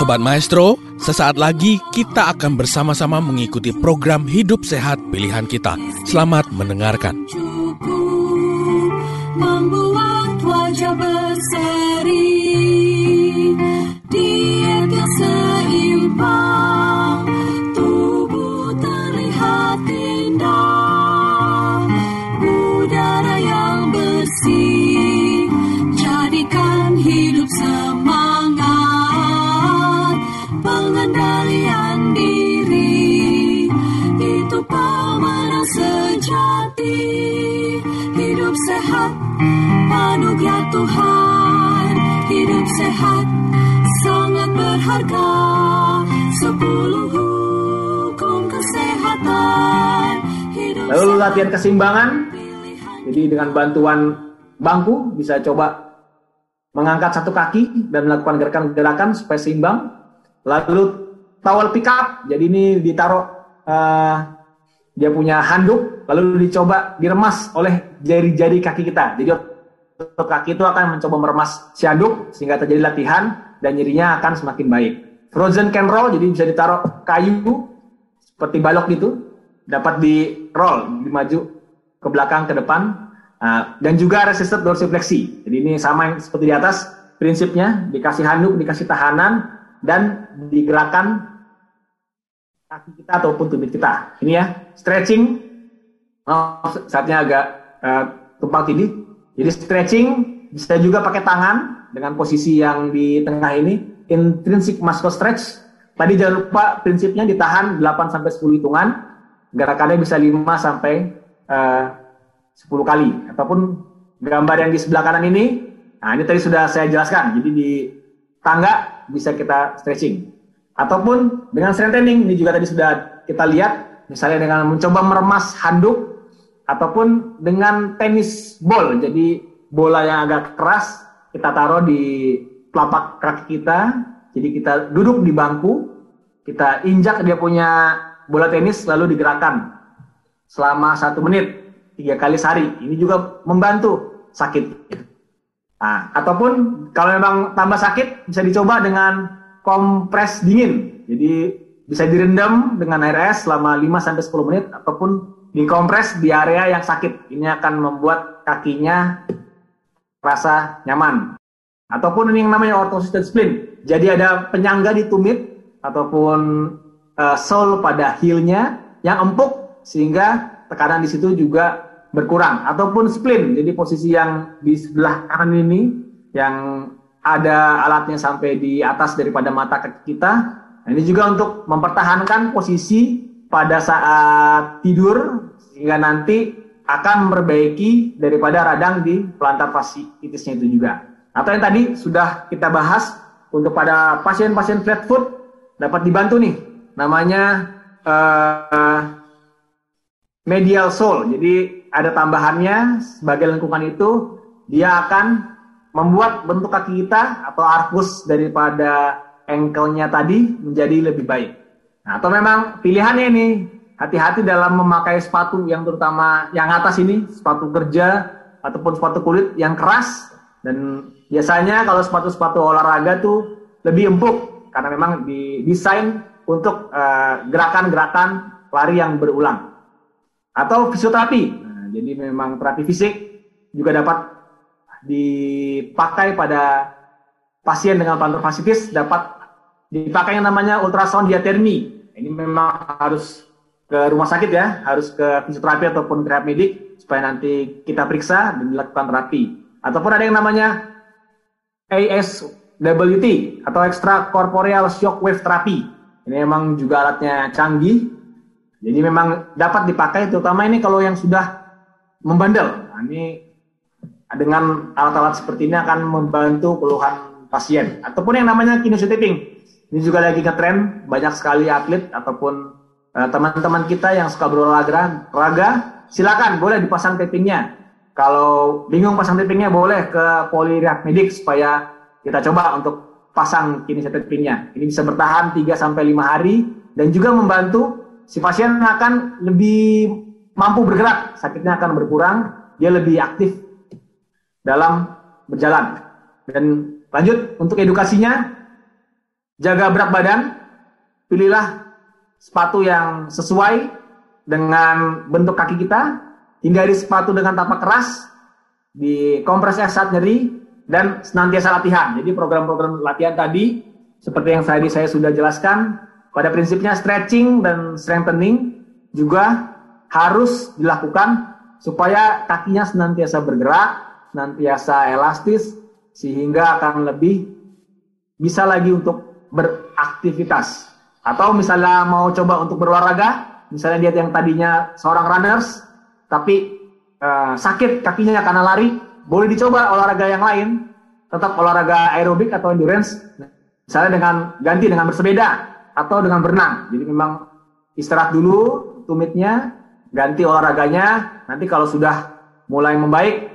Sobat Maestro, sesaat lagi kita akan bersama-sama mengikuti program Hidup Sehat Pilihan Kita. Selamat mendengarkan. Berharga sepuluh hukum kesehatan hidup Lalu latihan keseimbangan. pilihan Jadi dengan bantuan bangku bisa coba mengangkat satu kaki dan melakukan gerakan-gerakan supaya seimbang. Lalu towel pick up. Jadi ini ditaruh eh, dia punya handuk lalu dicoba diremas oleh jari-jari kaki kita. Jadi otot kaki itu akan mencoba meremas si handuk sehingga terjadi latihan dan nyerinya akan semakin baik. Frozen can roll jadi bisa ditaruh kayu seperti balok gitu dapat di roll dimaju ke belakang ke depan. Nah, dan juga resisted dorsifleksi. Jadi ini sama yang seperti di atas prinsipnya dikasih handuk dikasih tahanan dan digerakkan kaki kita ataupun tumit kita. Ini ya stretching. Oh, saatnya agak eh, tumpang tindih. Jadi stretching bisa juga pakai tangan dengan posisi yang di tengah ini intrinsic muscle stretch. Tadi jangan lupa prinsipnya ditahan 8 sampai 10 hitungan. Gerakannya bisa 5 sampai eh, 10 kali. Ataupun gambar yang di sebelah kanan ini nah ini tadi sudah saya jelaskan. Jadi di tangga bisa kita stretching. Ataupun dengan strengthening ini juga tadi sudah kita lihat. Misalnya dengan mencoba meremas handuk ataupun dengan tenis ball. Jadi bola yang agak keras kita taruh di telapak kaki kita. Jadi kita duduk di bangku. Kita injak dia punya bola tenis lalu digerakkan. Selama satu menit tiga kali sehari. Ini juga membantu sakit. Nah, ataupun kalau memang tambah sakit bisa dicoba dengan kompres dingin. Jadi bisa direndam dengan air es selama 5 sampai 10 menit ataupun dikompres di area yang sakit. Ini akan membuat kakinya rasa nyaman. Ataupun ini yang namanya orthosis dan spleen. Jadi ada penyangga di tumit ataupun eh, sole pada heelnya yang empuk sehingga tekanan di situ juga berkurang. Ataupun spleen. Jadi posisi yang di sebelah kanan ini yang ada alatnya sampai di atas daripada mata kaki kita. Nah, ini juga untuk mempertahankan posisi pada saat tidur sehingga nanti akan memperbaiki daripada radang di pelantar fasciitisnya itu juga atau yang tadi sudah kita bahas untuk pada pasien-pasien flat foot dapat dibantu nih namanya eh, medial sole. Jadi ada tambahannya sebagai lengkungan itu dia akan membuat bentuk kaki kita atau arkus daripada ankle-nya tadi menjadi lebih baik. Nah, atau memang pilihannya ini hati-hati dalam memakai sepatu yang terutama yang atas ini sepatu kerja ataupun sepatu kulit yang keras dan biasanya kalau sepatu-sepatu olahraga tuh lebih empuk karena memang didesain untuk eh, gerakan-gerakan lari yang berulang atau fisioterapi. Nah, jadi memang terapi fisik juga dapat dipakai pada pasien dengan plantar fasciitis dapat dipakai yang namanya ultrasound diatermi. Ini memang harus ke rumah sakit ya, harus ke fisioterapi ataupun ke medik supaya nanti kita periksa dan dilakukan terapi. Ataupun ada yang namanya ASWT atau extra corporeal shock wave therapy. Ini memang juga alatnya canggih. Jadi memang dapat dipakai terutama ini kalau yang sudah membandel. Nah, ini dengan alat-alat seperti ini akan membantu keluhan pasien ataupun yang namanya kinesiotaping. Ini juga lagi ngetren banyak sekali atlet ataupun teman-teman kita yang suka berolahraga, raga, silakan boleh dipasang tapingnya. Kalau bingung pasang tapingnya boleh ke Polirehab Medik supaya kita coba untuk pasang kinesiotapingnya. Ini bisa bertahan 3 sampai 5 hari dan juga membantu si pasien akan lebih mampu bergerak, sakitnya akan berkurang dia lebih aktif dalam berjalan. Dan lanjut untuk edukasinya, jaga berat badan, pilihlah sepatu yang sesuai dengan bentuk kaki kita, hindari sepatu dengan tapak keras, di kompres saat nyeri, dan senantiasa latihan. Jadi program-program latihan tadi, seperti yang tadi saya sudah jelaskan, pada prinsipnya stretching dan strengthening juga harus dilakukan supaya kakinya senantiasa bergerak, senantiasa elastis, sehingga akan lebih bisa lagi untuk beraktivitas. Atau misalnya mau coba untuk berolahraga, misalnya dia yang tadinya seorang runners, tapi uh, sakit kakinya karena lari, boleh dicoba olahraga yang lain, tetap olahraga aerobik atau endurance, misalnya dengan ganti dengan bersepeda atau dengan berenang. Jadi memang istirahat dulu tumitnya, ganti olahraganya, nanti kalau sudah mulai membaik,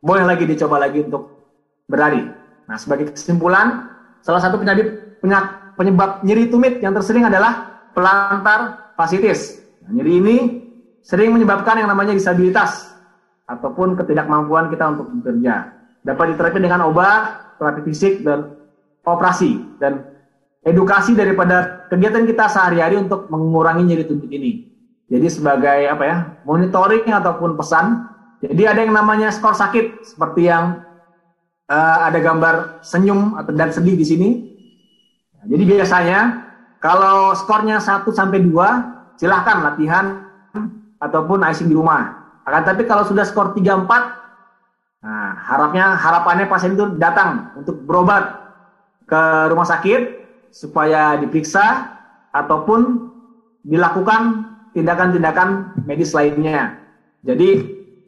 boleh lagi dicoba lagi untuk berlari. Nah, sebagai kesimpulan, salah satu penyebab, penyebab nyeri tumit yang tersering adalah pelantar fasciitis. Nah, nyeri ini sering menyebabkan yang namanya disabilitas ataupun ketidakmampuan kita untuk bekerja. Dapat diterapi dengan obat, terapi fisik, dan operasi. Dan edukasi daripada kegiatan kita sehari-hari untuk mengurangi nyeri tumit ini. Jadi sebagai apa ya monitoring ataupun pesan. Jadi ada yang namanya skor sakit seperti yang uh, ada gambar senyum atau dan sedih di sini. Jadi biasanya kalau skornya 1 sampai 2 silahkan latihan ataupun icing di rumah. Akan tapi kalau sudah skor 3 4 nah harapnya harapannya pasien itu datang untuk berobat ke rumah sakit supaya diperiksa ataupun dilakukan tindakan-tindakan medis lainnya. Jadi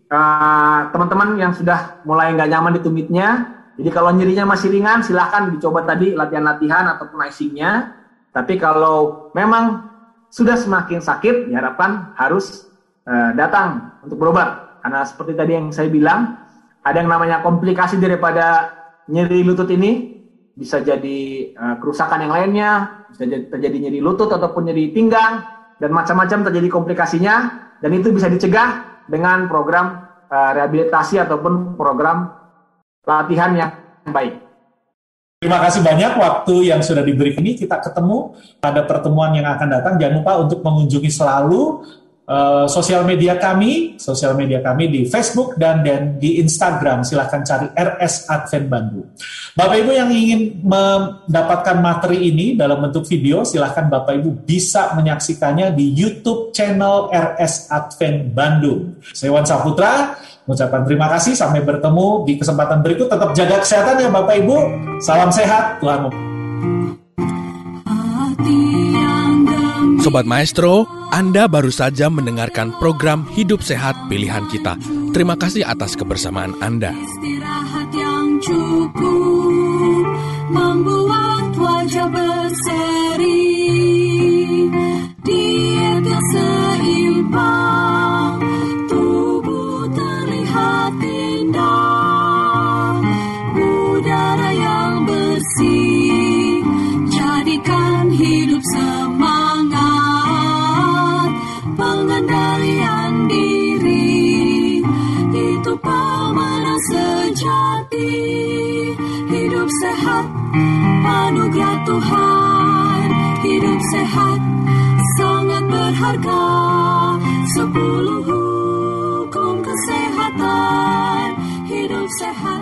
eh, teman-teman uh, yang sudah mulai nggak nyaman di tumitnya, jadi kalau nyerinya masih ringan, silahkan dicoba tadi latihan-latihan ataupun icingnya. Tapi kalau memang sudah semakin sakit, diharapkan harus uh, datang untuk berobat. Karena seperti tadi yang saya bilang, ada yang namanya komplikasi daripada nyeri lutut ini, bisa jadi uh, kerusakan yang lainnya, bisa jadi, terjadi nyeri lutut ataupun nyeri pinggang dan macam-macam terjadi komplikasinya dan itu bisa dicegah dengan program uh, rehabilitasi ataupun program latihan yang baik. Terima kasih banyak waktu yang sudah diberi ini. Kita ketemu pada pertemuan yang akan datang. Jangan lupa untuk mengunjungi selalu uh, sosial media kami, sosial media kami di Facebook dan dan di Instagram. Silahkan cari RS Advent Bandung. Bapak Ibu yang ingin mendapatkan materi ini dalam bentuk video, silahkan Bapak Ibu bisa menyaksikannya di YouTube channel RS Advent Bandung. Saya Wan Saputra, mengucapkan terima kasih. Sampai bertemu di kesempatan berikut. Tetap jaga kesehatan ya Bapak Ibu. Salam sehat, Tuhan Sobat Maestro, Anda baru saja mendengarkan program Hidup Sehat Pilihan Kita. Terima kasih atas kebersamaan Anda. Istirahat yang cukup membuat wajah berseri. Diet yang seimbang, Hidup sehat, anugerah Tuhan. Hidup sehat, sangat berharga. Sepuluh hukum kesehatan. Hidup sehat,